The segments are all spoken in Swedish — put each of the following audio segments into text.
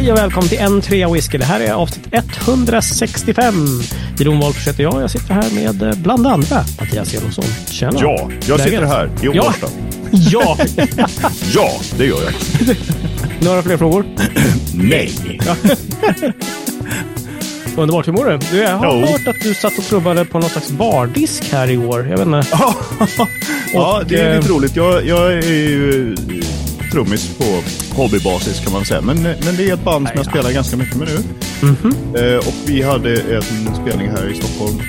Hej och välkommen till en trea whisky. Det här är avsnitt 165. Jeroen Wahlfors heter jag. Jag sitter här med eh, bland andra Mattias Elofsson. Tjena! Ja, jag sitter Läget? här i Ja. Ja! Ja, det gör jag. Några fler frågor? Nej. Underbart. Hur mår du? du? Jag har hört att du satt och trubbade på någon slags bardisk här i år. Jag vet inte. ja, det är eh, lite roligt. Jag, jag är ju eh, trummis på hobbybasis kan man säga. Men, men det är ett band som jag spelar ganska mycket med nu. Eh, och vi hade en spelning här i Stockholm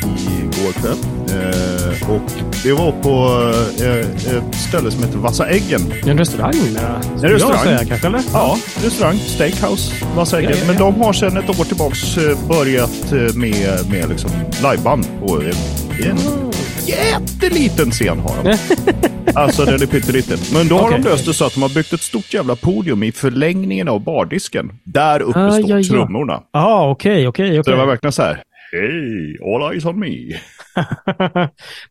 igår kväll. Eh, och det var på eh, ett ställe som heter Vassa Äggen. En restaurang mera. En restaurang. Jag säga, kanske, eller? Ja, restaurang, steakhouse, Vassa Äggen. Ja, ja, ja. Men de har sedan ett år tillbaks eh, börjat eh, med, med liksom liveband på en, en jätteliten scen har de. alltså den är pytteliten. Men då har Okej. de löst det så att de har byggt ett stort jävla podium i förlängningen av bardisken. Där uppe Ah, står ja, ja. trummorna. Ja, okej, okej, Så det okej. var verkligen så här. Hej, all eyes on me.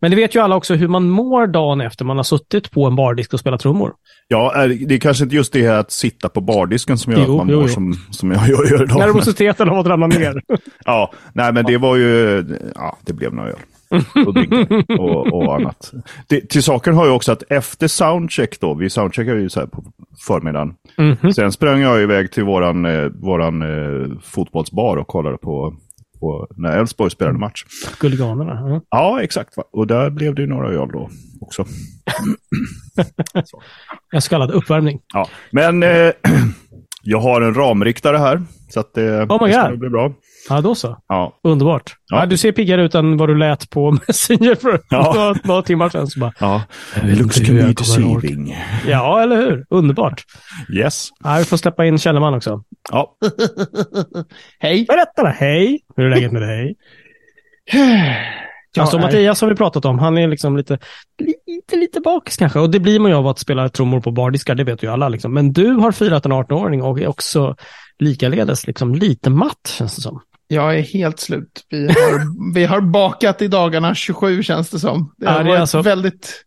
Men det vet ju alla också hur man mår dagen efter man har suttit på en bardisk och spelat trummor. Ja, det är kanske inte just det här att sitta på bardisken som gör Jo, att man jo, mår jo. som, som jag gör idag. Nervositeten av att ramla ner. Ja, nej men det var ju, ja det blev några öl. Och och, och annat. Det, till saken har ju också att efter soundcheck då, vi soundcheckar ju så här på förmiddagen. Mhm. Sen sprang jag iväg till våran, eh, våran eh, fotbollsbar och kollade på, på när Elfsborg spelade match. Guliganerna. Ja. Ja, exakt. Va? Och där blev det ju några öl då också. En så kallad uppvärmning. Ja, men eh, jag har en ramriktare här. Så att det, Oh det ska bli bra. Ja, då så. Ja, Underbart. Ja. Ja. du ser piggare ut än vad du lät på Messenger för Ja. några, några timmar sedan. Så bara, ja. vet looks to be deceiving. ja, eller hur? Underbart. Yes. Ja, vi får släppa in Källeman också. Ja, Hej! Berätta då. Hej! Hur är läget med dig? alltså är- Mattias har vi pratat om. Han är liksom lite, lite, lite bakis kanske. Och det blir man ju av att spela trummor på bardiskar, det vet ju alla. Liksom. Men du har firat en 18-åring och är också likaledes liksom lite matt, känns det som. Jag är helt slut. Vi har, vi har bakat i dagarna 27 känns det som. Det, Ja, har det är varit alltså- väldigt...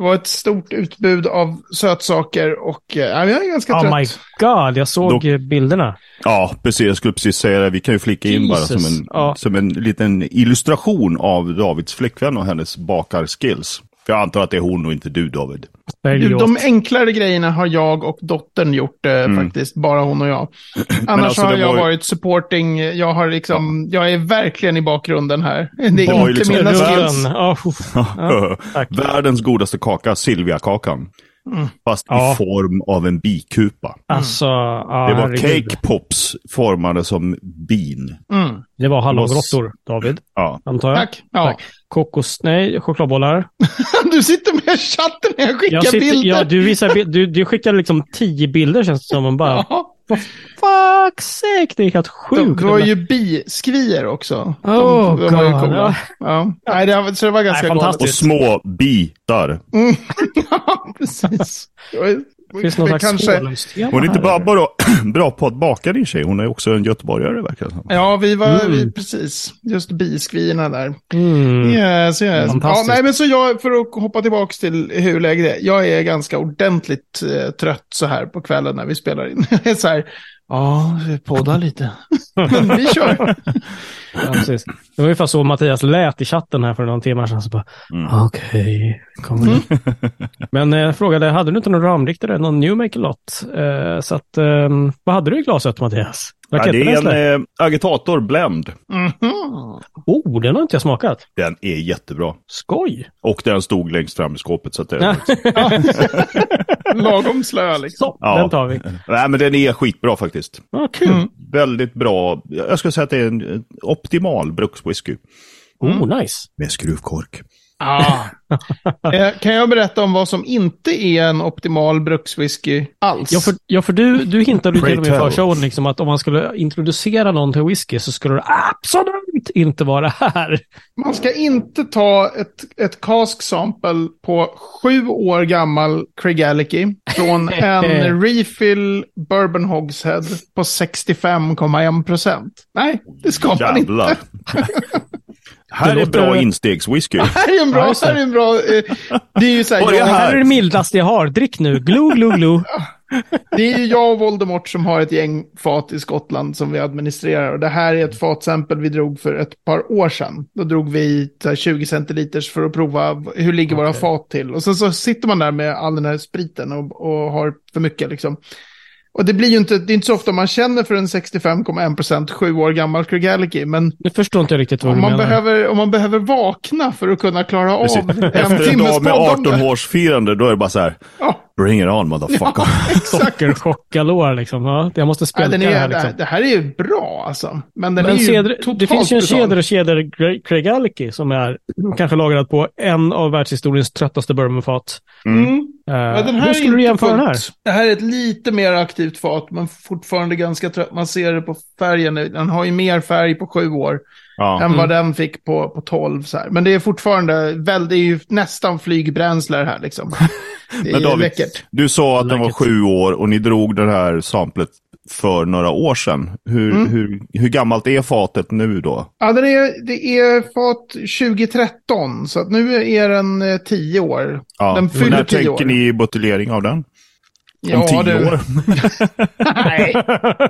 Det var ett stort utbud av sötsaker och ja, jag är ganska Oh trött. my god, jag såg Då- bilderna. Ja, precis. Jag skulle precis säga det. Vi kan ju flika in bara som en, Ja. som en liten illustration av Davids flickvän och hennes bakarskills. För jag antar att det är hon och inte du, David. Berlioz. De enklare grejerna har jag och dottern gjort eh, faktiskt, bara hon och jag. Annars alltså, har jag var ju- varit supporting, jag har liksom, jag är verkligen i bakgrunden här. Det är inte liksom mina världens- skills. Ja, uff. Ja. Världens godaste kaka, Silviakakan. Fast Ja. i form av en bikupa. Alltså, ja, det var herregud. cake pops formade som bin. Mm. Det var hallongrottor, David. Ja. Antar jag. Tack. Ja. Tack. Kokos, nej, chokladbollar. Du sitter med chatten när jag skickar Jag sitter, bilder. ja, du, visar, du, du skickade liksom tio bilder känns det som. Man bara, Ja. Fuck sake, det är helt Det sjukt. var ju biskrier också. De, Oh, de var ju coola. Ja. Ja. Nej, det, var- så det var ganska Nej. Och små bitar. Ja, precis. Det var- Finns någon slags kanske- Hon är inte här, bara, bara bra på att baka din tjej, hon är också en göteborgare verkar det som. Ja, vi var, Mm. vi, precis, just biskvierna där. Mm. Yes, yes. Ja, nej, men så jag, för att hoppa tillbaka till hur läget är. Jag är ganska ordentligt eh, trött så här på kvällen när vi spelar in. Så här, ja, vi poddar lite. men vi kör. Ja, precis. Det var ungefär så Mattias lät i chatten här för någon timme sedan. Så bara, Mm. Okej, det. Men eh, jag frågade, hade du inte någon ramriktare, någon new make lot? Eh, så att, eh, vad hade du i glaset Mattias? Ja, det är en eh, agitator blend. Mhm. Oh, den har inte jag smakat. Den är jättebra. Skoj! Och den stod längst fram i skåpet. Så att det. Lagom slö liksom. Så, Ja. den tar vi. Nej, men den är skitbra faktiskt. Ja, kul. Mm. Väldigt bra. Jag skulle säga att det är en eh, optimal brukswhisky. Oh, nice. Med skruvkork. Ah. Eh, kan jag berätta om vad som inte är en optimal brukswhisky alls? Ja, för, ja, för du, du hintade ju till och med i förshowen liksom att om man skulle introducera någon till whisky så skulle det absolut inte vara här. Man ska inte ta ett, ett cask sample på sju år gammal Craigellachie från en refill Bourbon Hogshead på 65,1 procent. Nej, det ska man inte. Här Det är bra instegswhisky. Här är en bra, det. här är en bra, eh, det är ju så här, här. Här är det mildaste jag har. Drick nu. Glo, glo, glo. Det är ju jag och Voldemort som har ett gäng fat i Skottland som vi administrerar. Och det här är ett fatsämpel vi drog för ett par år sedan. Då drog vi 20 centiliters för att prova hur ligger våra fat till. Och sen så sitter man där med all den här spriten och, och har för mycket liksom. Och det blir ju inte, det är inte så ofta man känner för en 65,1% sju år gammal Krigaliki, men... Det förstår inte jag riktigt vad om du man menar. Behöver, om man behöver vakna för att kunna klara av Precis. en Efter en timmes dag med poddande. 18-årsfirande, då är det bara så här. Ja, Bring it on motherfucker. exakt. Sockerchock galore liksom. Ja, jag måste Ja, spela den det är, här det, liksom. här, det här är ju bra alltså. Men den är Men ju ceder, totalt det finns ju en kedja och kedjor, Craig Alki, som är kanske lagrad på en av världshistoriens tröttaste bourbonfat. Mm. Uh, Ja, den här hur är skulle du jämföra den här? Det här är ett lite mer aktivt fat, men fortfarande ganska trött. Man ser det på färgen. Den har ju mer färg på sju år Ja. än vad den fick på, på 12. Så här. Men det är fortfarande, väl, det är ju nästan flygbränsle här liksom. Det Men David, läckert. du sa att den var sju år och ni drog det här samplet för några år sedan. Hur, Mm. hur, hur gammalt är fatet nu då? Ja, den är, det är fat 2013, så att nu är den eh, 10 år. Ja. Den fyller när 10 tänker år. ni buteljering av den? Om Ja, tio du. år? Nej,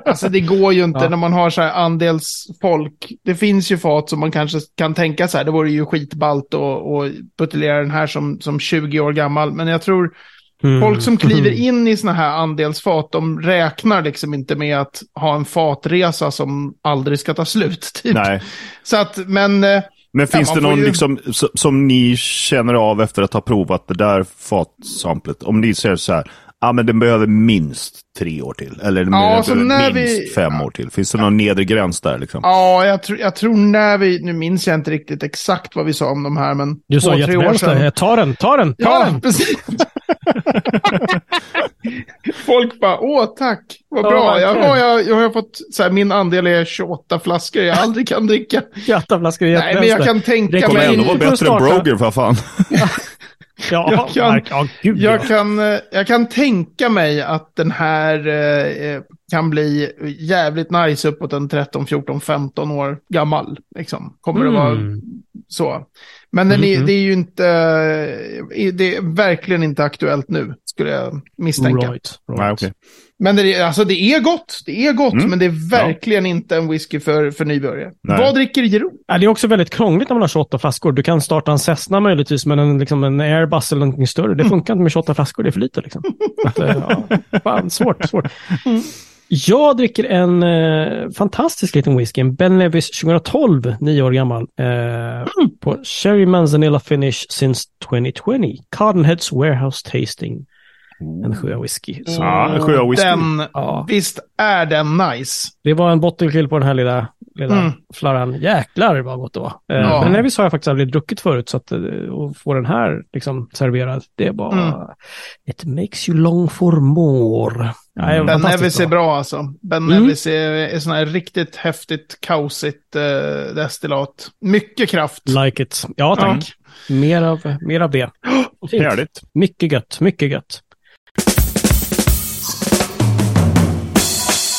alltså det går ju inte Ja. när man har så här andelsfolk. Det finns ju fat som man kanske kan tänka så här, det vore ju skitballt och, och buteljera den här som, som 20 år gammal. Men jag tror Mm. folk som kliver in i såna här andelsfat, de räknar liksom inte med att ha en fatresa som aldrig ska ta slut. Typ. Nej. Så att, men... eh, Men finns det någon ju- liksom, s- som ni känner av efter att ha provat det där fatsamplet? Om ni säger så här, ja men den behöver minst tre år till. Eller den Ja, behöver så när minst vi- fem år till. Finns det någon nedre gräns där liksom? Ja, jag, tror- jag tror när vi, nu minns jag inte riktigt exakt vad vi sa om de här, men Du sa två, tre år jättebra. Ta den, ta den, ta Ja, den! precis. Folk bara, åh tack, vad Ja, bra. Jag, har, jag, jag har fått, så här, min andel är 28 flaskor jag aldrig kan dricka. Jätteflaskor är Nej, men jag kan tänka Det Det kommer mig... ändå vara bättre än Broger för fan. Ja, jag kan- ja, gud ja. Jag kan, eh, jag kan tänka mig att den här eh, eh, kan bli jävligt nice uppåt en 13, 14, 15 år gammal. Liksom. Kommer det vara Mm. så. Men den är, Mhm. det är ju inte, eh, det är verkligen inte aktuellt nu, skulle jag misstänka. Right, right. Nej, okej. Men det är, alltså det är gott, det är gott, Mm. men det är verkligen inte en whisky för, för nybörjare. Nej. Vad dricker Jero? Ja, det är också väldigt krångligt när man har 28 flaskor. Du kan starta en Cessna möjligtvis, men en, liksom en Airbus eller någonting större. Det funkar inte med 28 flaskor, det är för lite. Liksom. Att, eh, ja, fan, svårt, svårt. Jag dricker en eh, fantastisk liten whisky, en Ben Nevis 2012, nio år gammal. Eh, På Sherry Manzanilla Finish since 2020. Cardinheads Warehouse Tasting. En sjö whisky. Så, Ja, en sjö whisky. Den, ja, visst är den nice. det var en bottenkill på den här lilla, lilla Mm. flarran. Jäklar vad gott det var. Eh, Ja. Men Nevis har jag faktiskt aldrig druckit förut, så att eh, få den här liksom serverad, det är bara... Mm. It makes you long for more. Ja, Ben Nevis är bra alltså. Ben Mm. Nevis är, är sån här riktigt häftigt, kaosigt eh, destillat. Mycket kraft. Like it. Ja, tack. Mer, av, mer av det. Härligt. Mycket gött, mycket gött.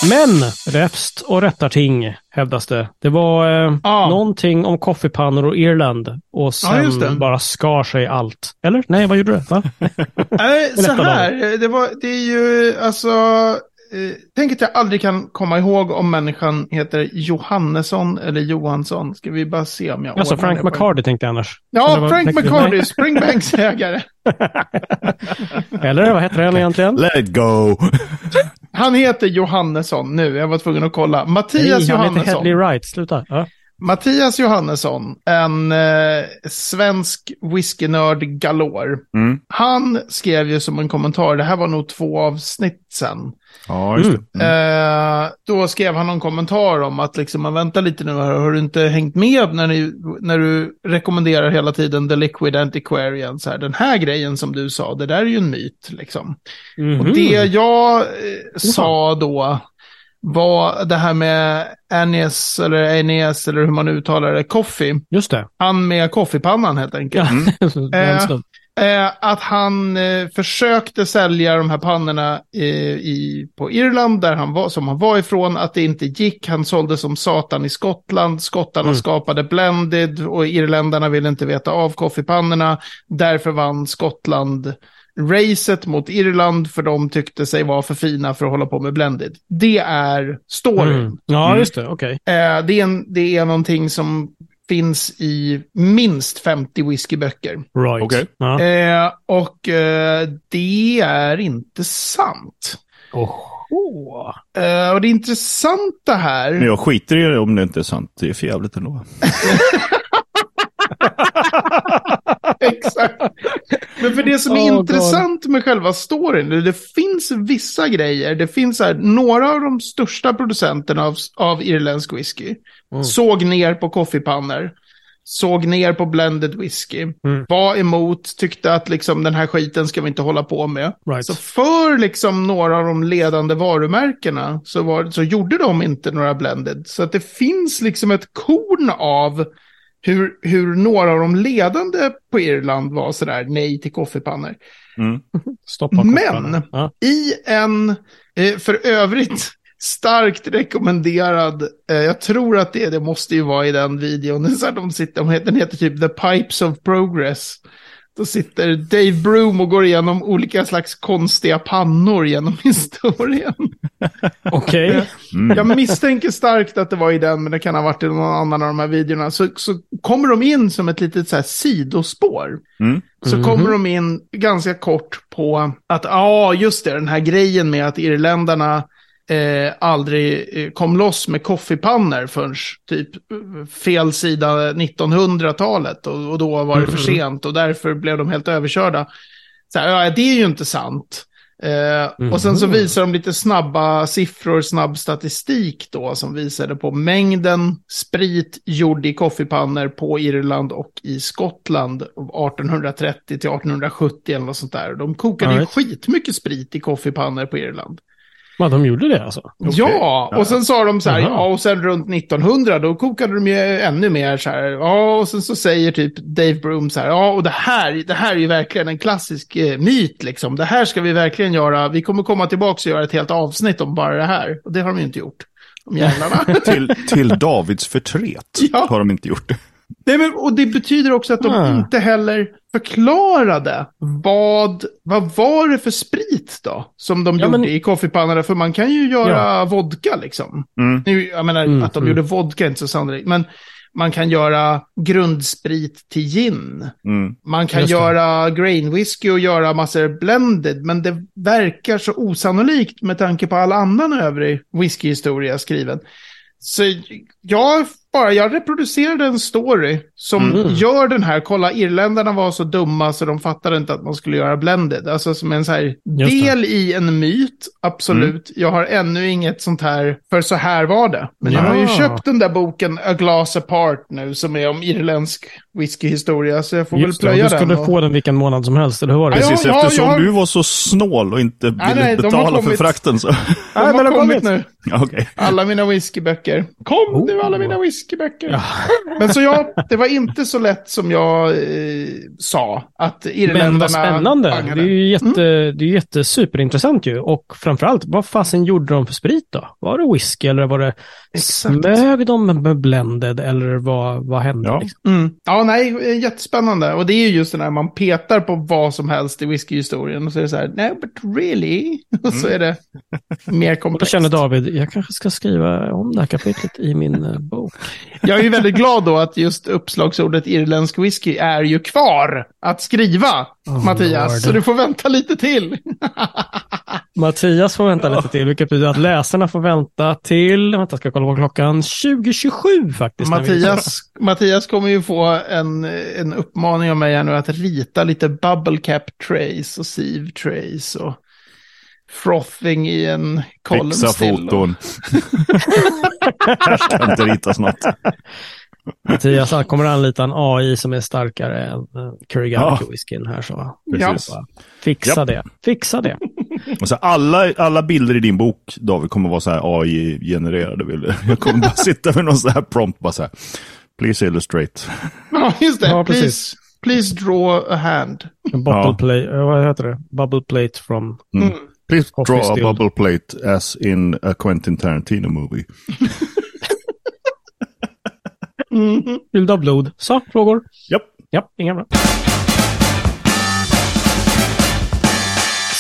Men räfst och rättarting hävdas det. Det var eh, Ja. någonting om koffepannor och Irland och det. sen bara skar sig allt. Eller? Nej, vad gjorde du? Va? Nej, så här, eh, det, var, det är ju alltså... Eh, tänk att jag aldrig kan komma ihåg om människan heter Johannesson eller Johansson. Ska vi bara se om jag Alltså Frank det McCarty tänkte jag annars. Ja, vad- Frank? McCarty, Springbanks ägare. Eller vad heter han egentligen? Let it go! Han heter Johannesson nu, jag var tvungen att kolla. Mattias Nej, han heter Johannesson. Hedley Wright. Sluta. Ja. Mattias Johannesson, en eh, svensk whiskynörd galore. Mm. Han skrev ju som en kommentar, det här var nog två avsnitt sen. Ja, just det. Mm. Eh, då skrev han någon kommentar om att liksom, men vänta lite nu här, har du inte hängt med när, ni, när du rekommenderar hela tiden The Liquid Antiquarian? Så här, den här grejen som du sa, det där är ju en myt liksom. Mhm. Och det jag eh, sa då var det här med Anis eller Aeneas eller hur man uttalar det, Coffee. Just det. Han med koffepannan helt enkelt. Ja. En Eh. Eh, att han eh, försökte sälja de här pannorna eh, i, på Irland, där han var, som han var ifrån, att det inte gick. Han sålde som satan i Skottland. Skottarna Mm. skapade blended och irländarna ville inte veta av koffepannorna. Därför vann Skottland racet mot Irland för de tyckte sig vara för fina för att hålla på med blended. Det är storyn. Mm. Ja, just det. Okej. Eh, det, är en, det är någonting som finns i minst 50 whiskyböcker. Right. Okej. Ja. Eh, och eh, det är inte sant. Oho. Eh, och det intressanta här... Men jag skiter i det om det inte är sant. Det är för jävligt ändå. Exakt. Men för det som är Oh, God. intressant med själva storyn, det, det finns vissa grejer. Det finns här, några av de största producenterna av, av irländsk whisky Mm. såg ner på koffepannor. Såg ner på blended whisky. Mm. Var emot, tyckte att liksom, den här skiten ska vi inte hålla på med. Right. Så för liksom några av de ledande varumärkena så, var, så gjorde de inte några blended. Så att det finns liksom ett korn av hur, hur några av de ledande på Irland var sådär nej till koffepannor. Mm. Stoppa Men-. Ja. I en, eh, för övrigt, starkt rekommenderad, eh, jag tror att det, det måste ju vara i den videon, så här, de sitter, den heter typ The Pipes of Progress. Då sitter Dave Broom och går igenom olika slags konstiga pannor genom historien. Okej. Mm. Jag misstänker starkt att det var i den, men det kan ha varit i någon annan av de här videorna. Så, så kommer de in som ett litet så här sidospår. Mm. Så Mhm. kommer de in ganska kort på att, ja, just det, den här grejen med att irländarna eh, aldrig eh, kom loss med koffepannor förrän typ fel sida 1900-talet. Och, och då var det för Mhm. sent och därför blev de helt överkörda. Så här, ja, det är ju inte sant. Eh, Och sen så Mhm. visar de lite snabba siffror, snabb statistik då som visade på mängden sprit gjord i koffepannor på Irland och i Skottland 1830 till 1870 eller något sånt där. De kokade ju Alright. skitmycket sprit i koffepannor på Irland. Ja, de gjorde det alltså? Okej. Ja, och sen sa de så här, ja, och sen runt 1900 då kokade de ju ännu mer så här, ja, och sen så säger typ Dave Broom så här, ja, och det här, det här är ju verkligen en klassisk eh, myt liksom, det här ska vi verkligen göra, vi kommer komma tillbaka och göra ett helt avsnitt om bara det här, och det har de ju inte gjort, de jävlarna. Till, till Davids förtret Ja. har de inte gjort det. Nej, men, och det betyder också att de Ah. inte heller förklarade vad, vad var det för sprit då som de Ja, gjorde men- i koffepannorna, för man kan ju göra vodka liksom. Mm. Nu, jag menar Mm, att de mm. gjorde vodka är inte så sannolikt, men man kan göra grundsprit till gin. Mm. Man kan Just det. göra grain whisky och göra massor blended, men det verkar så osannolikt med tanke på all annan övrig whiskyhistoria skriven. Så jag bara, jag reproducerade en story som Mm. gör den här, kolla irländarna var så dumma så de fattade inte att man skulle göra blended. Alltså som en så här del i en myt, absolut. Jag har ännu inget sånt här, för så här var det. Men jag har ju Ja. köpt den där boken A Glass Apart nu, som är om irländsk whiskyhistoria, så jag får Just väl det, plöja du den. skulle och- få den vilken månad som helst, eller hur var det? Ja, Precis, ja, eftersom jag du var så snål och inte ville nej, de har betala för kommit. frakten så... De Nej, har men det har kommit kommit. nu. Ja, Okej. Alla mina whiskyböcker. Kom nu alla mina whiskyböcker. Men så jag, det var inte så lätt som jag eh, sa, att irländarna Men vad spännande. Det är ju jätte, det är ju jätte superintressant ju. Och framförallt, vad fasen gjorde de för sprit då? Var det whisky eller var det Exakt. smög de med blended eller vad, vad hände? Ja. Liksom? Mm. Ja, nej, jättespännande. Och det är ju just det när man petar på vad som helst i whiskyhistorien. Och så är det så här, nej, but really? Och så är det mer Och då komplext. känner David, jag kanske ska skriva om det här kapitlet i min eh, bok. Jag är ju väldigt glad då att just uppslagsordet irländsk whisky är ju kvar att skriva, Oh, Mattias. Lord. Så du får vänta lite till. Mattias får vänta lite till, vilket betyder att läsarna får vänta till, vänta ska jag kolla på klockan, 2027 faktiskt. Mattias, Mattias kommer ju få en, en uppmaning av mig här nu att rita lite bubble cap trays och sieve trays och frothing i en column Fixa foton. Här ska inte ritas något. Mattias kommer anlita en AI som är starkare än uh, Curry Ja. whiskyn här så. Precis. Fixa Japp. det. Fixa det. Och så alla, alla bilder i din bok, David, kommer vara så här AI-genererade bilder. Jag kommer bara sitta med någon så här prompt, bara så här. Please illustrate. Ja, just det. Ja, precis. please, please draw a hand. Ja. plate, eh, vad heter det? Bubble plate from... Mm. Please Coffee draw a bubble plate as in a Quentin Tarantino movie. Mhm. Vill du ha blod? Så, frågor? Japp. Ja, inga bra.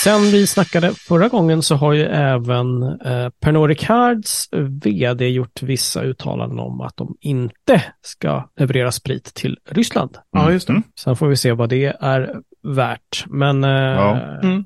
sen vi snackade förra gången så har ju även eh, Pernod Ricards vd gjort vissa uttalanden om att de inte ska leverera sprit till Ryssland. Ja, just det. Sen får vi se vad det är värt. Men eh, ja. Mm.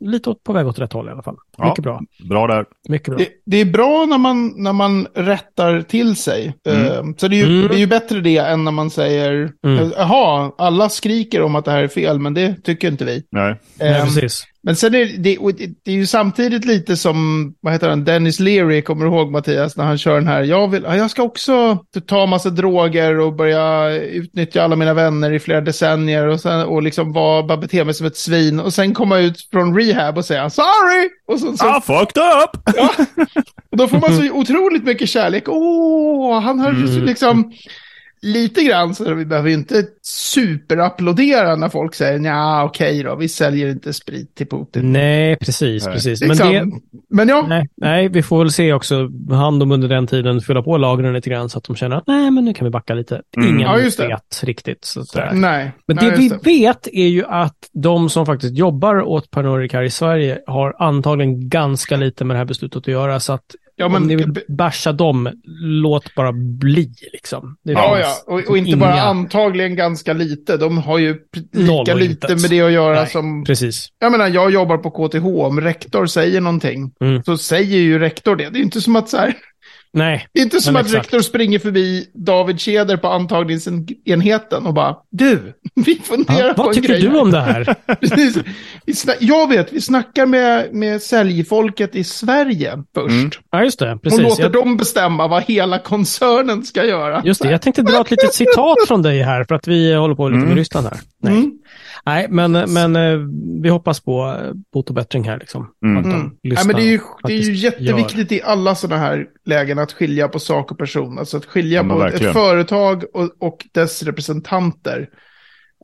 lite åt, på väg åt rätt håll i alla fall. Ja. Mycket bra. Bra där. Mycket bra. Det, det är bra när man, när man rättar till sig. Mm. Eh, Så det är, ju, Mm. det är ju bättre det än när man säger, Mm. jaha, alla skriker om att det här är fel, men det tycker inte vi. Nej. Nej, Ehm, precis. Men sen är det, det, är ju samtidigt lite som, vad heter han, Dennis Leary, kommer du ihåg Mattias, när han kör den här, jag, vill, ja, jag ska också ta massa droger och börja utnyttja alla mina vänner i flera decennier och, sen, och liksom vara, bara bete mig som ett svin och sen komma ut från rehab och säga sorry! Och så, så, I fucked up! ja. och då får man så otroligt mycket kärlek. Åh, han har Mm. liksom lite grann så vi behöver ju inte superapplådera när folk säger ja okej då, vi säljer inte sprit till Putin. Nej, precis, Nej. precis. Men Liksom. det, Men ja, nej, nej, vi får väl se också han de under den tiden fylla på lagren lite grann så att de känner att nej, men nu kan vi backa lite. Mm. Ingen Ja, just det. vet riktigt. Så att, Nej. Men nej, det vi just vet är ju att de som faktiskt jobbar åt Pernod Ricard i Sverige har antagligen ganska lite med det här beslutet att göra. Så att Ja, om men- ni vill basha dem, låt bara bli liksom. Det Ja, ja. Och, och inte bara inga- antagligen ganska lite. De har ju lika lite med det att göra Nej. som... Precis. Jag menar, jag jobbar på KTH. Om rektor säger någonting, Mm. så säger ju rektor det. Det är inte som att så här... Nej, inte som att exakt. rektor springer förbi David Tjäder på antagningsenheten och bara Du, vi funderar ja, på vad tycker grej du här." om det här? Jag vet, vi snackar med, med säljfolket i Sverige först. Mm. Ja, just det. Och Precis. låter Jag, dem bestämma vad hela koncernen ska göra. just det, jag tänkte dra ett litet citat från dig här för att vi håller på lite med Mm. Ryssland här. Nej, Mm. Nej men, men eh, vi hoppas på eh, bot och bättring här liksom. Mm. Att de Mm. Nej, men det är ju, det är ju jätteviktigt i alla sådana här lägen att skilja på sak och person. Alltså att skilja Ja, på verkligen. ett företag och, och dess representanter.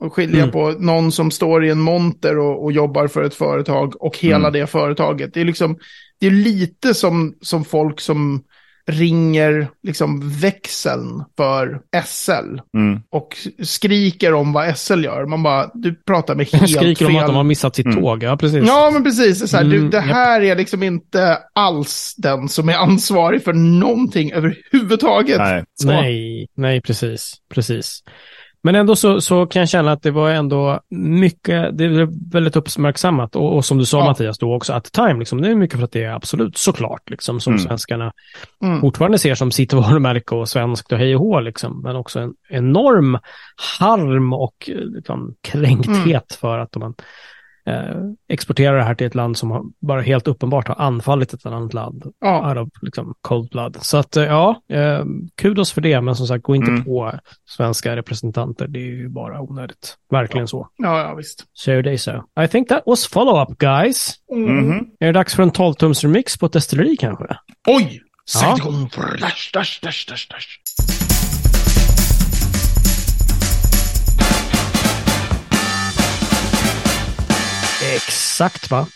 Och skilja Mm. på någon som står i en monter och, och jobbar för ett företag och hela Mm. det företaget. Det är liksom, det är lite som, som folk som ringer liksom växeln för SL Mm. och skriker om vad SL gör. Man bara, du pratar med helt Skriker om fel att de har missat sitt Mm. tåg, ja precis. Ja, men precis. Så här, Mm, du, det här är liksom inte alls den som är ansvarig för någonting överhuvudtaget. Nej. Så. Nej, nej precis, precis. Men ändå så, så kan jag känna att det var ändå mycket, det är väldigt uppmärksammat och, och som du sa Ja. Mattias då också, att time liksom, det är mycket för att det är absolut såklart liksom som Mm. svenskarna Mm. fortfarande ser som sitt varumärke och svenskt och hej och hå liksom, men också en enorm harm och eh, liksom, kränkthet Mm. för att man eh, exporterar det här till ett land som har, bara helt uppenbart har anfallit ett annat land Ja. out of liksom, cold blood. Så att eh, ja, eh, kudos för det, men som sagt, gå inte Mm. på svenska representanter. Det är ju bara onödigt. Verkligen så. Ja, ja, visst. So they so. I think that was follow-up guys. Mm. Mhm. Är det dags för en 12-tums remix på ett destilleri kanske? Oj! Sätt Ja. igång. Dash, dash, dash, dash, dash. Exakt va.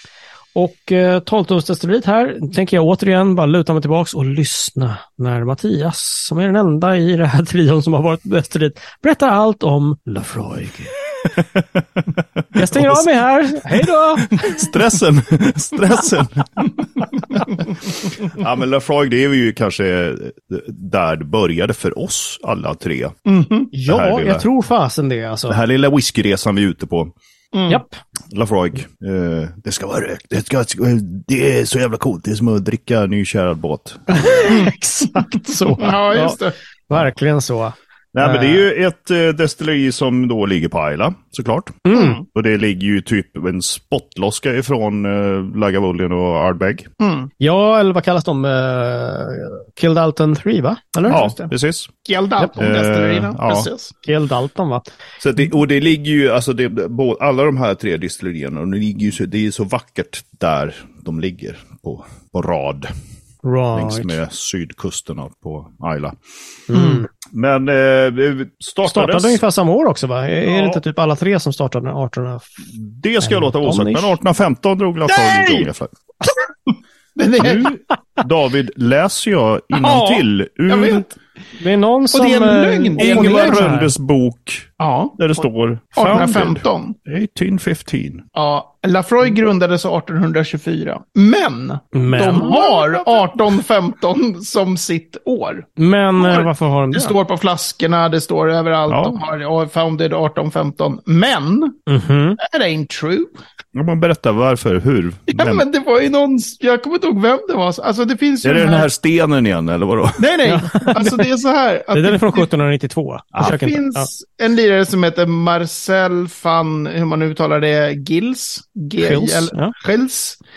Och eh, 12-tumsdestilleriet här tänker jag återigen bara luta mig tillbaks och lyssna när Mattias, som är den enda i det här trion som har varit på destilleriet, berättar allt om Lafroig. jag stänger av mig här. Hej då! Stressen, stressen. ja, men Lafroig, det är ju kanske där det började för oss alla tre. Det här Ja, lilla- jag tror fasen det alltså. Den här lilla whiskyresan vi är ute på. Mm. Japp. Lafroig, eh, det ska vara rökt. Det, ska, det är så jävla coolt. Det är som att dricka nykärad båt. Exakt så. Ja, just det. Verkligen så. Nej, men det är ju ett eh, destilleri som då ligger på Ayla, såklart. Mm. Och det ligger ju typ en spottloska ifrån eh, Lagavulin och Ardbeg. Mm. Ja, eller vad kallas de? Uh, Kildalton 3, va? Eller? Ja, precis. Gjeldan, Eh, destillerierna. ja. Precis. Kildalton, va? Så det, och det ligger ju, alltså det, bå- alla de här tre distillerierna, och det, ligger ju så, det är så vackert där de ligger på, på rad. Längs Right. med sydkusterna på Ayla. Mm. Men eh, startades, Startade ungefär samma år också, va? Är är Ja. det inte typ alla tre som startade 1800? det ska jag låta vara osagt, men 15-ish. 1815 drog Nej! igång. Nu, David, läser jag innantill jag ur vet. Det är någon som... det är en eh, lögn. Lögn. Röndes bok Ja. Där det står founded 1815. 1815. Ja, Lafroy grundades 1824. Men, Men? de har 1815 som sitt år. Men eh, varför har de Det det? står på flaskorna, det står överallt. Ja. De har founded 1815. Men, Mhm. that ain't true. Ja, man berättar varför, hur. Ja, Vem- men det var ju någon, jag kommer inte ihåg vem det var. Alltså det finns ju Är det den här stenen igen, eller vadå? Nej, nej. Alltså det är så här. Att Det där är från det, 1792. det inte. finns en lirare som heter Marcel van, hur man uttalar det, Gills. Gills, ja.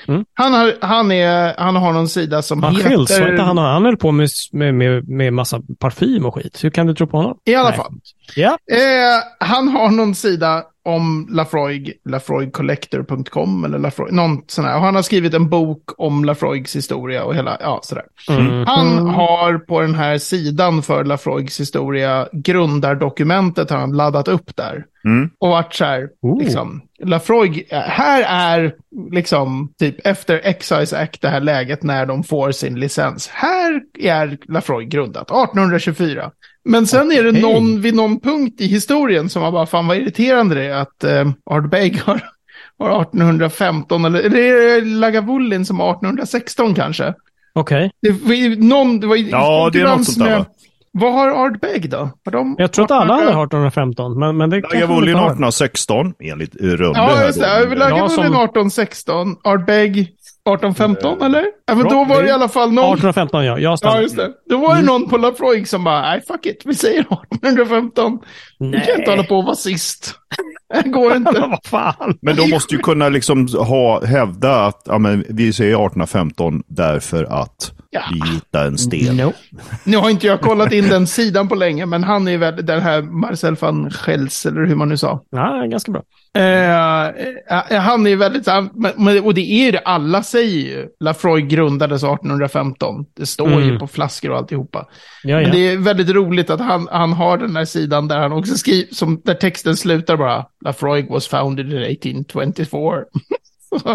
Mm. Han, har, han, är, han har någon sida som. Han heter... var inte han, han höll på med, med, med, med massa parfym och skit. Hur kan du tro på honom? I alla Nej. fall. Ja. Eh, han har någon sida om Lafroig, lafroigcollector.com eller Lafroig, någon sån här. Och han har skrivit en bok om Lafroigs historia och hela, ja sådär. Mm. Han har på den här sidan för Lafroigs historia, grundardokumentet har han laddat upp där. Mm. Och varit så här, liksom, Lafroig, här är liksom typ efter Excise Act det här läget när de får sin licens. Här är Lafroig grundat, 1824. Men sen är det någon vid någon punkt i historien som var bara, fan vad irriterande det är att eh, Ardbeg har, har 1815, eller, eller är det Lagavulin som har 1816 kanske? Okej. Det var ju någon, det var ju Ja, det är något sånt där, va? Vad har Ardbeg då? Har de Jag tror att alla hade 1800? 1815, men, men det kanske de Lagavulin inte har. 1816, enligt Runde Ja, just det. Lagavulin som- 1816, Ardbeg 1815 eller? Ja, men då var det i alla fall någon... 1815 ja, jag stannar. Ja, just det. Då var det någon på Lafroig som bara, nej fuck it, vi säger 1815. Vi kan inte hålla på och vara sist. Det går inte. Men vad fan. Men de måste ju kunna liksom ha, hävda att ja, men vi säger 1815 därför att Ja. hittade en sten. No. Nu har inte jag kollat in den sidan på länge, men han är väl den här Marcel van Schels, eller hur man nu sa. Ja, ganska bra. Eh, eh, han är väldigt, men, men- och det är ju det, alla säger ju. Lafroig grundades 1815. Det står ju Mm. på flaskor och alltihopa. Ja, Men ja. det är väldigt roligt att han, han har den här sidan där han också skriver, som, där texten slutar bara. Lafroig was founded in 1824.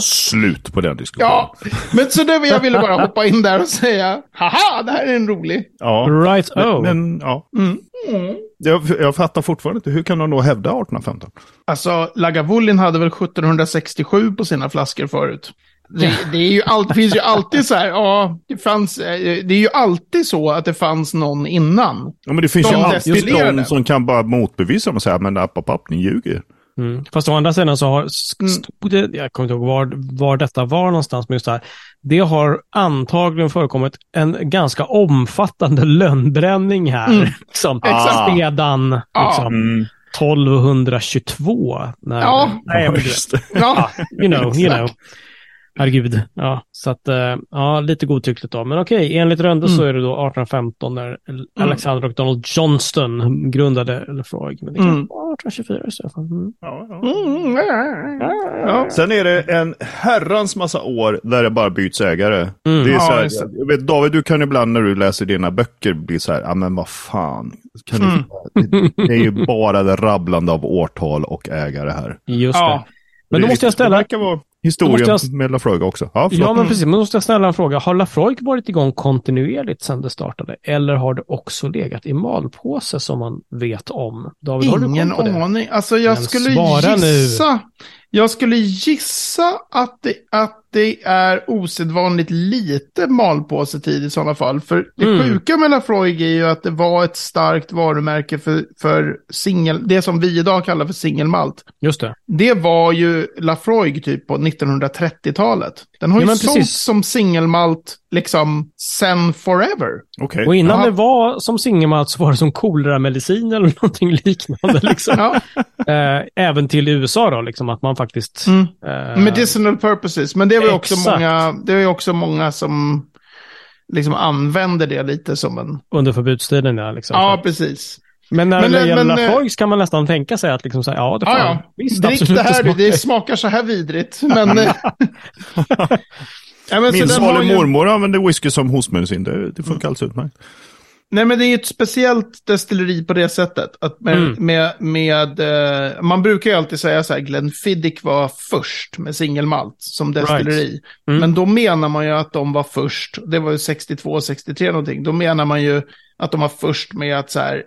Slut på den diskussionen. Ja, men så det, jag ville bara hoppa in där och säga, haha, det här är en rolig. Ja. Right, Men, oh. men ja. Mm. Jag, jag fattar fortfarande inte. Hur kan de då hävda 1815? Alltså, Lagavulin hade väl 1767 på sina flaskor förut. Det, det, är ju all, det finns ju alltid så här, ja, det fanns, det är ju alltid så att det fanns någon innan. Ja, men det finns De ju alltid de som kan bara motbevisa och säga men app, app, app, ni ljuger. Mm. Fast å andra sidan så har, sk- Mm. stod det, jag kommer inte ihåg var, var detta var någonstans, men just det här. Det har antagligen förekommit en ganska omfattande lönnbränning här. Mm. Liksom, Exakt. Sedan liksom, Mm. 1222. När, Ja. nej, just det. Ja, you know, you know. Herregud. Ja, så att, eh, ja, lite godtyckligt då. Men okej, enligt Rönde så Mm. är det då 1815 när Alexander och Donald Johnston grundade Lefroy. Men det kan Mm. vara 1824 i så fall. Mm. Ja, ja. Mm, ja. Sen är det en herrans massa år där det bara byts ägare. Mm. Det är Ja, så här, jag vet, David, du kan ibland när du läser dina böcker bli så här, ja men vad fan. Kan Mm. du, det är ju bara det rabblande av årtal och ägare här. Just Ja. det. Men då måste jag ställa... Det verkar vara historien måste med Lafroig också. Ja, förlåt. Ja, men precis. Men då måste jag ställa en fråga. Har Lafroig varit igång kontinuerligt sedan det startade? Eller har det också legat i malpåse som man vet om? David, har du Ingen på det? aning. Alltså jag Men skulle svara nu. gissa. Jag skulle gissa att det, att det är osedvanligt lite malpåsetid i sådana fall. För det Mm. sjuka med Lafroig är ju att det var ett starkt varumärke för, för singel, det som vi idag kallar för singelmalt. Just det. Det var ju Lafroig typ på 1930-talet. Den har Ja, ju sålts som singelmalt liksom sen forever. Okej. Och innan Ja. det var som singelmalt så var det som koleramedicin eller någonting liknande. Liksom. Ja. eh, även till USA då, liksom, att man faktiskt... Mm. eh, Medicinal purposes, men det var ju också Exakt. många, det ju också många som liksom använder det lite som en... Under förbudstiden, ja. Liksom. Ja, precis. men när Men, det gäller eh, Lafroig kan man nästan tänka sig att liksom, så här, ja, det, fan, ja. visst, Drick absolut, det här, smakar- det smakar så här vidrigt. Men... ja, men Min salig ju- mormor använde whisky som hostmedicin. Det, det funkar alldeles utmärkt. Nej, men det är ju ett speciellt destilleri på det sättet. Att med, Mm. med, med eh, man brukar ju alltid säga så här, Glenfiddich var först med singelmalt som destilleri. Mm. Men då menar man ju att de var först, det var ju 62, 63 någonting, då menar man ju att de var först med att så här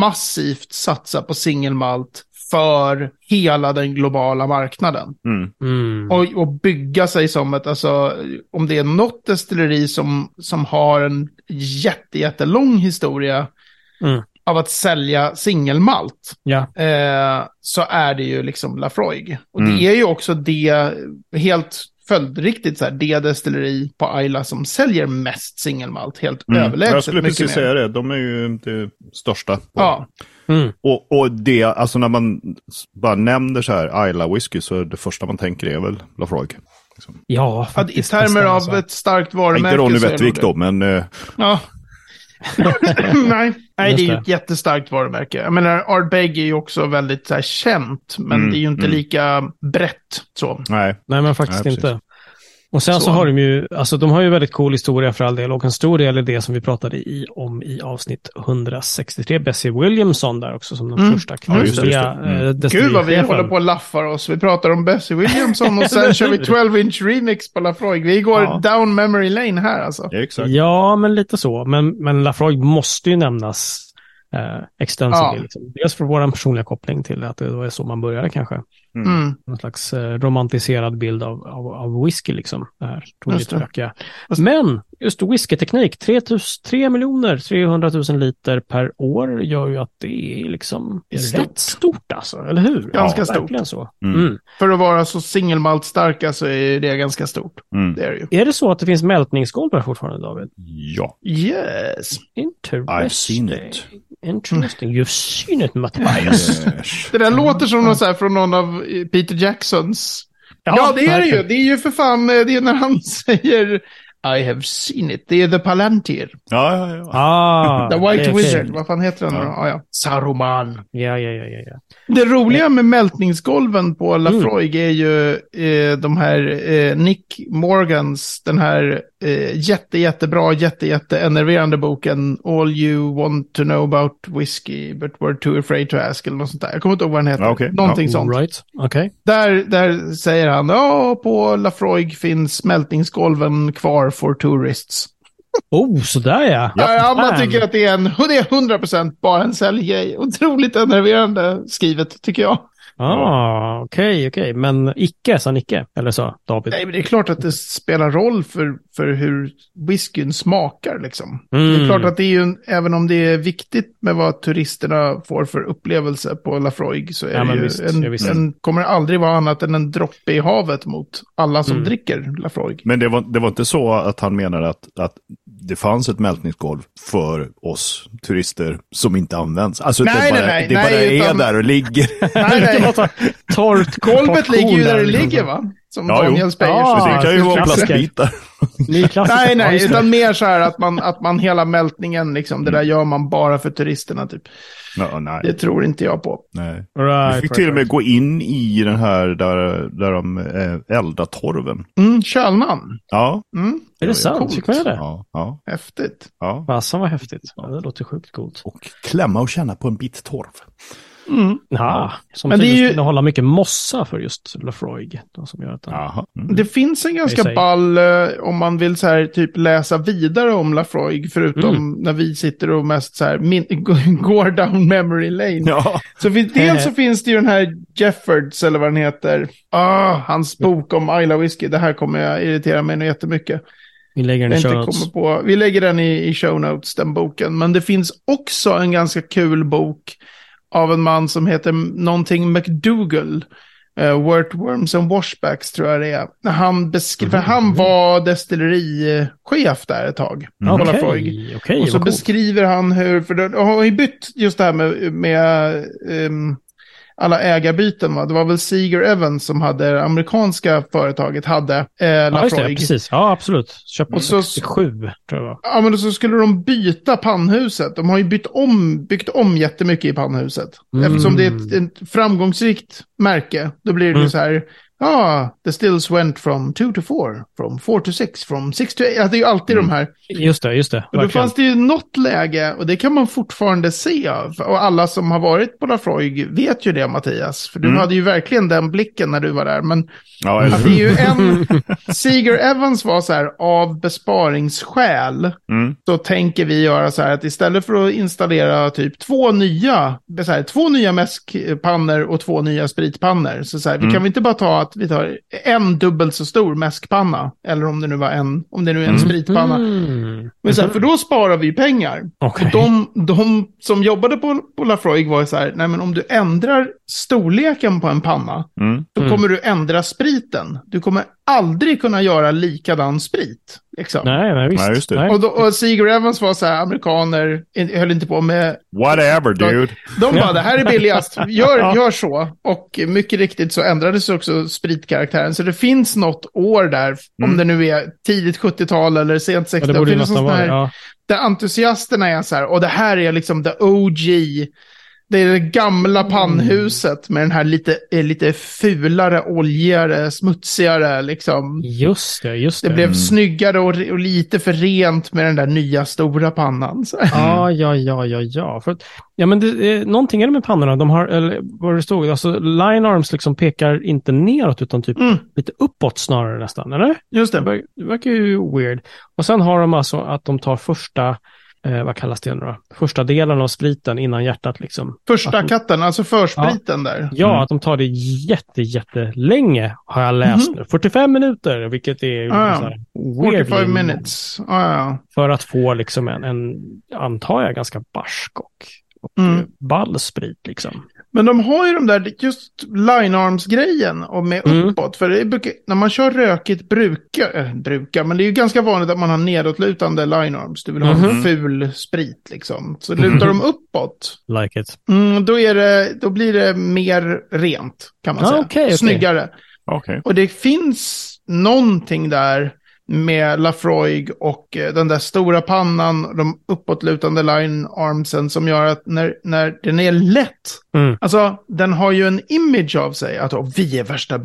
massivt satsa på singelmalt för hela den globala marknaden. Mm. Mm. Och, och bygga sig som ett, alltså om det är något destilleri som, som har en jätte, jättelång historia Mm. av att sälja singelmalt, Ja. eh, så är det ju liksom Lafroig. Och Mm. det är ju också det, helt följdriktigt, så här, det destilleri på Ayla som säljer mest singelmalt, helt Mm. överlägset Jag skulle precis mer. säga det. De är ju det största. på- Ja, Mm. Och, och det, alltså när man bara nämner så här Isla whisky så är det första man tänker är väl Lafroig. Liksom. Ja, att i faktiskt. termer av alltså. ett starkt Inte varumärke Ronny nog Wettvik det. då, men eh, Ja. Nej, nej det är ju ett jättestarkt varumärke. Jag menar, Art Beg är ju också väldigt så här, känt, men Mm, det är ju inte mm. lika brett så. nej. Nej, men faktiskt Nej, inte. Och sen så. Så. har de ju, alltså de har ju väldigt cool historia för all del och en stor del är det som vi pratade i, om i avsnitt 163, Bessie Williamson där också som den Mm. första kvinnliga. Mm. eh, Gud vad vi håller på och laffar oss. Vi pratar om Bessie Williamson och sen kör vi 12 inch remix på Lafroig. Vi går Ja. down memory lane här alltså. Ja, exakt. Ja, men lite så. Men, men Lafroig måste ju nämnas eh, extensively. Ja. Liksom. Dels för vår personliga koppling till att det var så man började kanske. Mm. Någon slags eh, romantiserad bild av, av, av whisky liksom. Det här. Fast- Men just whiskyteknik, 3, 3 miljoner 300 000 liter per år gör ju att det är liksom Det är stort. rätt stort alltså, eller hur? Ganska ja, stort. Verkligen så. Mm. Mm. För att vara så singelmalt starka så är det ganska stort. Mm. Det är det ju. Är det så att det finns mältningsgolv här fortfarande, David? Ja, Yes. Interesting. I've seen it. Interesting. You've seen it, Mattias. Yes. Det där låter som något så här från någon av eh, Peter Jacksons. Ja, Ja, det är det ju. Det är ju för fan, eh, det är när han säger I have seen it. Det är The Palantir. Ja, ja, ja. Ah, The White. Wizard. Vad fan heter den? Ja. Ah, ja. Saruman. Ja, ja, ja, ja. ja. Det roliga med mältningsgolven på Lafroig är ju eh, de här eh, Nick Morgans, den här eh, jätte, jättebra, jätte, jätte enerverande boken All you want to know about whiskey but were too afraid to ask eller något sånt där. Jag kommer inte ihåg vad den heter. Okej. Någonting Ja, sånt. Right. Okej. Där, där säger han, ja, på Lafroig finns smältningsgolven kvar for tourists. Oh, sådär ja. Ja. Fan. tycker att det är, en, det är 100% bara en säljgrej. Otroligt enerverande skrivet, tycker jag. Ah, okej, okej. Men icke, sa Nicke. Eller så, David. Nej, men det är klart att det spelar roll för, för hur whiskyn smakar liksom. Det Mm. är klart att det är ju, en, även om det är viktigt med vad turisterna får för upplevelse på Lafroig så är Ja, det ju visst, en, visst. en, kommer aldrig vara annat än en droppe i havet mot alla som Mm. dricker Lafroig. Men det var, det var inte så att han menade att, att det fanns ett mältningsgolv för oss turister som inte används. Alltså Nej, det bara, nej, nej, det bara nej, är utan- där och ligger. Nej, nej. torrt Golvet ligger ju där det liksom. ligger va? Som Ja, jo. Daniel Speyer Ja, det kan ju det vara plastbitar. Nej, nej, det. utan mer så här att man, att man hela mältningen, liksom, det Mm. där gör man bara för turisterna typ. Ja, nej. Det tror inte jag på. nej. Right, Vi fick right, till och med right. gå in i den här där, där de eh, eldar torven. Mm, Kölnan. Ja. Mm, Är det sant? coolt. Fick man det? Ja. ja, häftigt. ja. Fasen vad häftigt. Ja, det låter sjukt coolt. Och klämma och känna på en bit torv. Mm. Ja, som Men det är ju- skulle hålla mycket mossa för just Lafroig. Då, som gör att den... Jaha. Mm. Det finns en ganska ball eh, om man vill så här, typ läsa vidare om Lafroig, förutom Mm. när vi sitter och mest så här, min, går down memory lane. Ja. Så finns, dels så finns det ju den här Jeffords, eller vad den heter. Ah, hans bok om Isla Whisky. Det här kommer jag irritera mig nu jättemycket. Vi lägger den i show inte notes. på. Vi lägger den i, i show notes, den boken. Men det finns också en ganska kul bok av en man som heter någonting McDougall. Uh, Wurtworms and Washbacks tror jag det är. Han beskriver, Mhm. han var destillerichef där ett tag. Mm. Okej, Lafroig. okej, Och så beskriver han hur, för de har ju bytt just det här med, med ehm, alla ägarbyten. Va? Det var väl Seeger Evans som hade, det amerikanska företaget hade eh, Ja, det. Precis. Ja, absolut. Köpte Och så- 67, tror jag. Ja, men så skulle de byta pannhuset. De har ju bytt om, byggt om jättemycket i pannhuset. Mm. Eftersom det är ett, ett framgångsrikt märke, då blir det Mm. så här, ah, the stills went from two to four, from four to six, from six to eight. Ja, det är ju alltid Mm. de här. Just det, just det. Och då fanns det ju något läge, och det kan man fortfarande se. Och alla som har varit på Lafroig vet ju det, Mattias. För du Mm. hade ju verkligen den blicken när du var där. Men Ja, det är ju en... Seeger Evans var så här, av besparingsskäl Mm. så tänker vi göra så här att istället för att installera typ två nya, så här, två nya mäskpannor och två nya spritpannor. Så, så här, vi Mm. kan vi inte bara ta att vi tar en dubbelt så stor mäskpanna. Eller om det nu var en, om det nu är en Mm. spritpanna. Mm. Men så här, för då sparar vi pengar. Och de, de som jobbade på, på Lafroig var så här, nej men om du ändrar storleken på en panna, Mm. då Mm. kommer du ändra spriten. Du kommer aldrig kunna göra likadan sprit. Liksom. Nej, nej, visst. Nej, just det. Nej. Och, då, och Seeger Evans var så här, amerikaner, höll inte på med... Whatever dude. De bara, det här är billigast, gör, Ja. gör så. Och mycket riktigt så ändrades också spritkaraktären. Så det finns något år där, om Mm. det nu är tidigt 70-tal eller sent 60-tal. Ja, det borde finns nästan vara ja. där entusiasterna är så här, och det här är liksom the OG. Det är det gamla Mm. pannhuset med den här lite, eh, lite fulare, oljigare, smutsigare liksom. Just det, just det. Det blev Mm. snyggare och, och lite för rent med den där nya stora pannan. Så. Ja, ja, ja, ja, ja. För, ja, men det, eh, någonting är det med pannorna. De har, eller vad det stod, alltså line arms liksom pekar inte neråt utan typ Mm, lite uppåt snarare nästan, eller? just Det, det verkar ju weird. Och sen har de alltså att de tar första, eh, vad kallas det nu då? Första delen av spriten innan hjärtat liksom. Första Att- katten, alltså förspriten där. Ja, Mm. att de tar det jätte, jättelänge har jag läst Mhm. nu. 45 minuter, vilket är Ah, ja. så här weirdly 45 minutes. Ja, ja. För att få liksom en, en antar jag, ganska barsk och, och Mm. ball sprit liksom. Men de har ju de där, just line-arms-grejen och med Mm. uppåt. För det brukar, när man kör rökigt brukar, äh, brukar, men det är ju ganska vanligt att man har nedåtlutande line-arms. Du vill ha en Mhm. ful sprit liksom. Så lutar de uppåt, Like it. mm, då, är det, då blir det mer rent kan man Ah, säga. okej. Snyggare. Okej. Och det finns någonting där med Lafroig och eh, den där stora pannan, de uppåtlutande line armsen som gör att när, när den är lätt, Mm. alltså den har ju en image av sig att "Åh, vi är värsta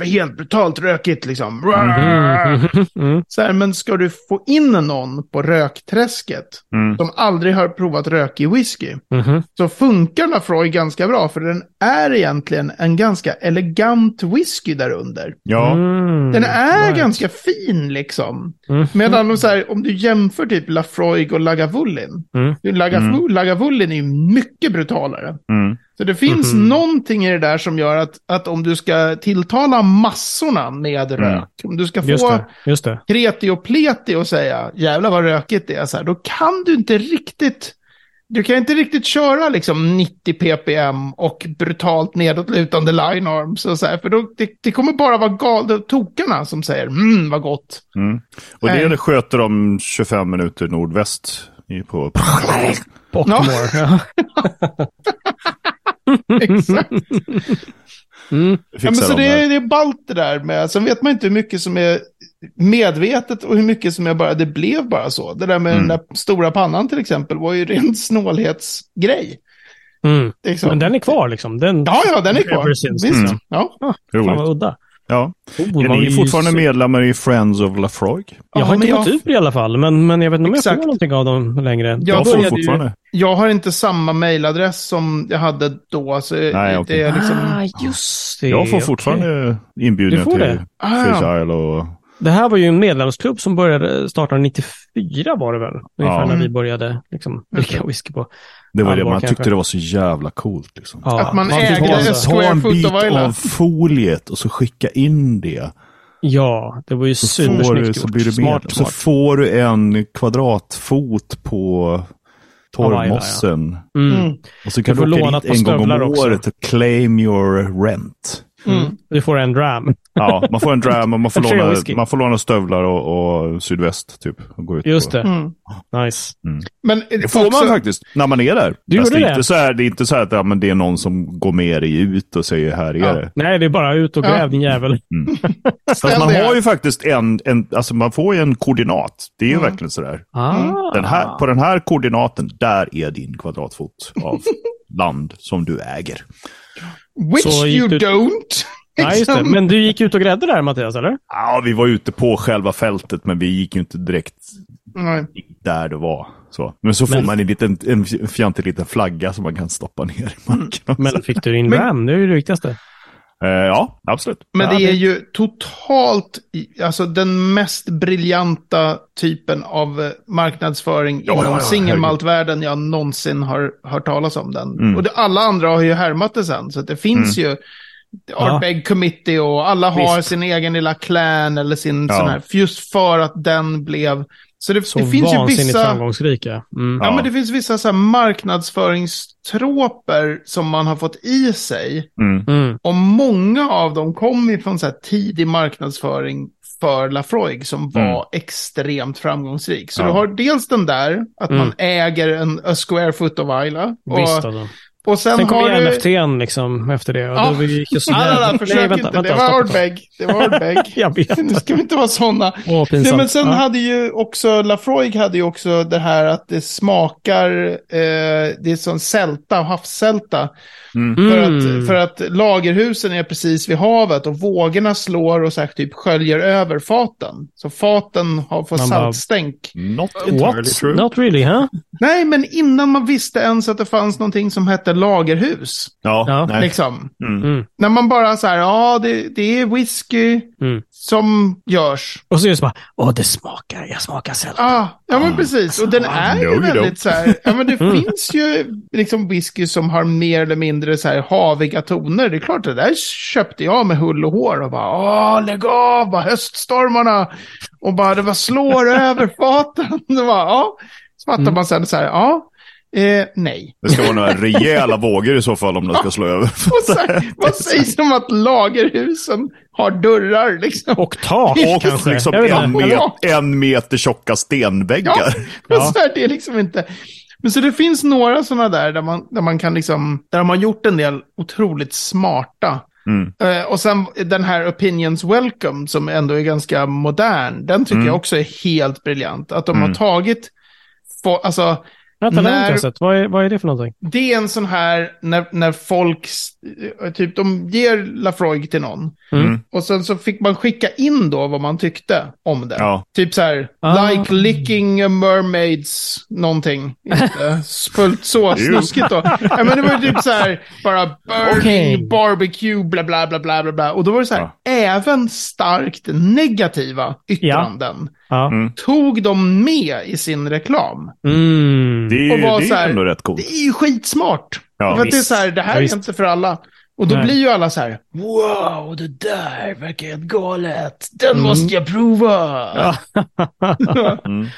är helt brutalt rökigt liksom. Mm. Mm. Så här, men ska du få in någon på rökträsket Mm. som aldrig har provat rökig whisky, Mhm. så funkar Lafroig ganska bra för den är egentligen en ganska elegant whisky där under. Ja. Mm. Den är Right. ganska fin liksom. Mm. Medan så här, om du jämför typ Lafroig och Lagavulin. Mm. Lagavulin, Mm. Lagavulin är ju mycket brutalare. Mm. Så det finns Mhm. någonting i det där som gör att, att om du ska tilltala massorna med Mm. rök, om du ska Just få det, just det. kreti och pleti och säga jävlar vad rökigt det är, så här, då kan du inte riktigt du kan inte riktigt köra liksom 90 ppm och brutalt nedåtlutande line arms och så här, för då, det, det kommer bara vara galna tokarna som säger mm vad gott. Mm. Och det sköter de 25 minuter nordväst på... Bockmore. Ja. Exakt. Mm. Ja, men så de det, är- det är ballt det där med, sen vet man inte hur mycket som är medvetet och hur mycket som är bara, det blev bara så. Det där med Mm. den där stora pannan till exempel var ju ren snålhetsgrej. Mm. Liksom. Men den är kvar liksom. Den, Ja, ja, den är kvar. Since, Visst. liksom. Ja. Fan vad udda. Ja. Oh, Är ni fortfarande se- medlemmar i Friends of Lafroig? Jag har Ja, inte men gått jag- ut i alla fall, men, men jag vet inte om jag Exakt. får någonting av dem längre. Jag Jag får började ju- fortfarande. Jag har inte samma mailadress som jag hade då. Så Nej, det okej. är liksom... Ah, just det. Jag får fortfarande inbjudningar Du får till det? Ah, Fish ja. Isle och... Det här var ju en medlemsklubb som började starta 94 var det väl? Ungefär Ja. när vi började liksom, dricka whisky på. Det var det man kanske. tyckte det var så jävla coolt. Liksom. Ja, Att man fick ägde ha- en Ta en bit av foliet och så skicka in det. Ja, det var ju Så, får du, supersnyggt så gjort. blir. Smart, Så får du en kvadratfot på torvmossen. Mm. Mm. Och så kan Du åka låna dit en gång om också. året och claim your rent. Mm. Du får en dram. Ja, man får en dram och man får, låna, man får låna stövlar och, och sydväst typ. Och gå ut Just på. det. Mm. Nice. Men Det får också, man faktiskt när man är där. Du det, är det? inte så här, det är inte så här att ja, men det är någon som går med dig ut och säger här är Ja. det. Nej, det är bara ut och Ja. gräv din jävel. Fast man har ju faktiskt en, en, alltså man får ju en koordinat. Det är ju Mm. verkligen sådär. Ah. Den här, på den här koordinaten, där är din kvadratfot av land som du äger. Which you du- don't. Ja, just det. Men du gick ut och grädde där, Mattias, eller? Ja, vi var ute på själva fältet, men vi gick ju inte direkt Nej. där det var. Så. Men så får Men- man en, liten, en fjantig liten flagga som man kan stoppa ner i marken. också. Men fick du din Men- RAM? Det är ju det viktigaste. Eh, ja, absolut. Men Ja, det är ju totalt, alltså den mest briljanta typen av eh, marknadsföring Ja, inom ja, ja, singelmaltvärlden jag någonsin har hört talas om den. Mm. Och det, alla andra har ju härmat det sen, så det finns ju Ardbeg Committee och alla har Visst. sin egen lilla clan eller sin Ja. sån här, just för att den blev, så det, Så det finns ju vissa... framgångsrika. Mm. Ja, Ja. men det finns vissa så här marknadsföringstroper som man har fått i sig. Mm. Mm. Och många av dem kommer från så här tidig marknadsföring för Lafroig som var extremt framgångsrik. Så Mm. Ja. du har dels den där, att Mm. man äger en a square foot of Isla. Visst Och, alltså. Och sen, Sen kom ju du... NFT'n liksom efter det. Och Ja. då gick ju så Ah, nej, nej, Nej, försök vänta, inte. vänta, det var. Ardbeg. Det var Ardbeg. Jag vet. nu ska vi inte vara sådana. Åh, Nej, men sen ja. hade ju också, Lafroig hade ju också det här att det smakar, eh, det är som sälta, havssälta. För, Mm. att, för att lagerhusen är precis vid havet och vågorna slår och så här, typ sköljer över faten. Så faten har fått saltstänk. Not entirely What? true. Not really, huh? Nej, men innan man visste ens att det fanns någonting som hette lagerhus. Ja, Ja. nej. Liksom. Mm. Mm. När man bara så här, ja, det, det är whisky Mm. som görs. Och så är det så bara, åh det smakar, jag smakar sälta. Ah, ja, men precis. Och den är ju väldigt så här, ja men det Mm. finns ju liksom whisky som har mer eller mindre så här haviga toner. Det är klart, det där köpte jag med hull och hår och bara, åh, lägg av, bara höststormarna. Och bara, det var slår över faten. Det var, ja. Så fattar Mm. man sen så här, ja, eh, nej. Det ska vara några rejäla vågor i så fall om det ska slå över. Vad sägs om att lagerhusen har dörrar liksom? Och tak Och kanske. liksom en, met, en meter tjocka stenväggar. Ja, men Ja. så här, det är liksom inte... Men så det finns några sådana där där man, där man kan liksom, där de har gjort en del otroligt smarta. Mm. Eh, och sen den här Opinions Welcome som ändå är ganska modern, den tycker Mm. jag också är helt briljant. Att de har Mm. tagit, få, alltså Vänta, det har jag När- inte sett. Vad är, vad är det för någonting? det är en sån här, när, när folk, typ de ger Lafroig till någon. Mm. Och sen så fick man skicka in då vad man tyckte om det. Ja. Typ så här, Ah. like licking a mermaids någonting. Inte fullt så snuskigt då. Ja, men det var ju typ så här, bara burning, Okej. barbecue, bla bla bla bla bla bla. Och då var det så här, även starkt negativa yttranden Ja. Mm. tog de med i sin reklam. Mm. Det, Och är- var det så här- är ändå rätt coolt. Det är ju skitsmart. Ja, för att det är så här, det här Ja, är inte för alla. Och då Nej. blir ju alla så här, wow, det där verkar helt galet. Den måste jag prova. Ja. Mm.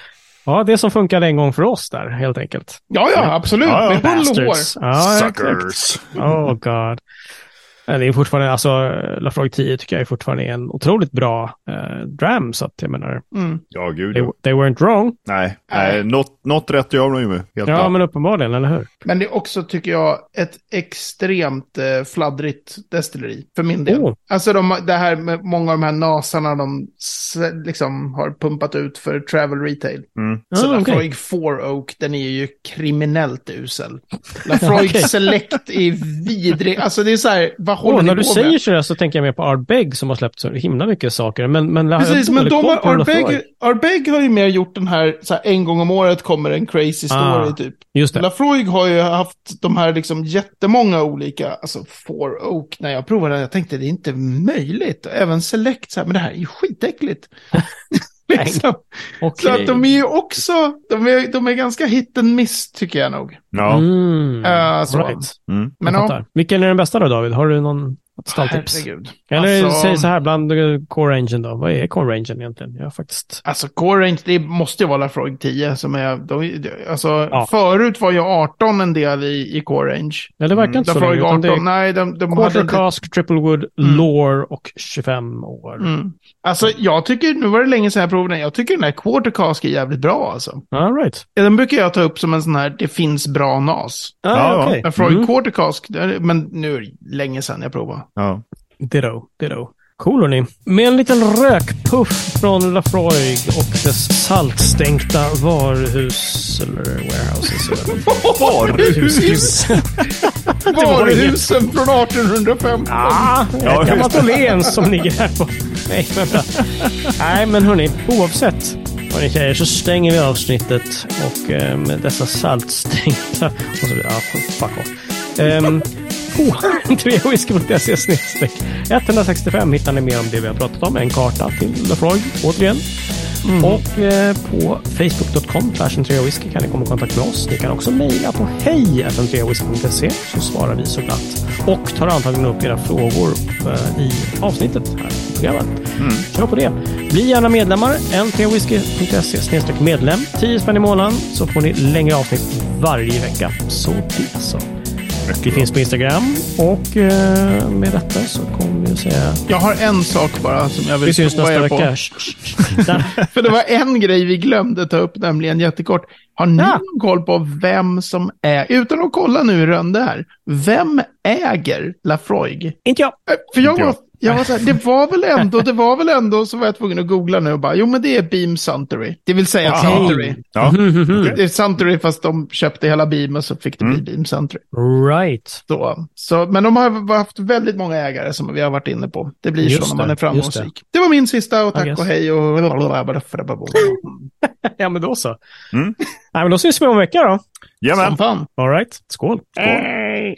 ja, det som funkade en gång för oss där, helt enkelt. Ja, ja, absolut. Ja, ja. Med hull och hår. Bastards. Ja. Suckers. Oh god. Men Det är fortfarande, alltså Lafroig 10 tycker jag är fortfarande en otroligt bra eh, dram, så att jag menar, Mm. Ja, gud. they, they weren't wrong. Nej, nej något, något rätt gör de ju med. Helt Ja, klart. men uppenbarligen, eller hur? Men det är också, tycker jag, ett extremt eh, fladdrigt destilleri. För min del. Oh. Alltså de, det här med många av de här nasarna de liksom har pumpat ut för travel retail. Mm. Så Ah. Lafroig 4 Oak, den är ju kriminellt usel. Lafroig Okej. Select är vidrig. Alltså det är så här, vad håller Oh, när du säger så, så tänker jag mer på Ardbeg som har släppt så himla mycket saker. Men, men Precis, men de har. Ardbeg, Ardbeg har ju mer gjort den här, så här, en gång om året kommer en crazy story Ah. typ. Just det. Lafroig har ju haft de här liksom jättemånga olika, alltså Four Oak, när jag provade den, jag tänkte det är inte möjligt. Även Select, så här, men det här är ju skitäckligt. liksom. Okej. Så att de är ju också, de är, de är ganska hit and miss tycker jag nog. Ja. Mm. Eh, så. right. Mm. Men jag ja, fattar. Vilken är den bästa då, David? Har du någon stalltips? herregud. Eller Alltså- säg så här, bland Core Engine då. Vad är Core Engine egentligen? Jag faktiskt... Alltså Core Range, det måste ju vara Lafroig 10 som är, de, alltså Ja. förut var ju 18 en del i, i Core Range. Ja, det verkar inte så utan 18, det är nej, de, de hade Quarter inte... Cask, Triple Wood, Mm. Lore och 25 år. Mm. Alltså jag tycker, nu var det länge sedan jag provade den, jag tycker den här Quarter Cask är jävligt bra alltså. All right. Ja, Den brukar jag ta upp som en sån här, det finns bra nas. Ah, Ja, okej. Lafroig Mm. Quarter Cask, men nu är det länge sedan jag provade. Ja. Ditto, ditto. Cool hörni. Med en liten rökpuff från Lafroig och dess saltstänkta varuhus... Eller warehouses. Varuhus? Varuhusen från 1850. Ah, ett gammalt Åhléns som ligger här på... Nej, vänta. Nej, men hörni, oavsett Hörni tjejer, så stänger vi avsnittet och eh, med dessa saltstänkta... Och så, ja, fuck off. Um, på treawhisky.se snedstreck 165 hittar ni mer om det vi har pratat om. En karta till Lafroig, återigen. Mm. Och eh, på facebook.com whisky kan ni komma i kontakt med oss. Ni kan också mejla på hej.treawhisky.se så svarar vi så glatt. Och tar antagligen upp era frågor eh, i avsnittet här i programmet. Mm. Kör på det. Bli gärna medlemmar. n3whisky.se medlem. 10 spänn i månaden så får ni längre avsnitt varje vecka. Så det så. Vi finns på Instagram och eh, med detta så kommer vi att säga... Jag har en sak bara som jag vill Vi syns nästa vecka. För det var en grej vi glömde ta upp, nämligen jättekort. Har ni ja. koll på vem som är, utan att kolla nu i Rönde här, vem äger Lafroig? Inte jag. Eh, för jag var jag var så här, det var väl ändå, det var väl ändå, så var jag tvungen att googla nu och bara, jo men det är Beam Suntory. Det vill säga okay. Suntory. Ja. Okay. Det är Suntory fast de köpte hela Beam och så fick det bli mm. Beam Suntory. Right. Så, så, men de har haft väldigt många ägare som vi har varit inne på. Det blir just så när man är framgångsrik. Det. det. var min sista och tack och hej och... ja men då så. Mm. Nej men då ses vi om en vecka då. Jajamän. All right. Skål. Skål. Hey.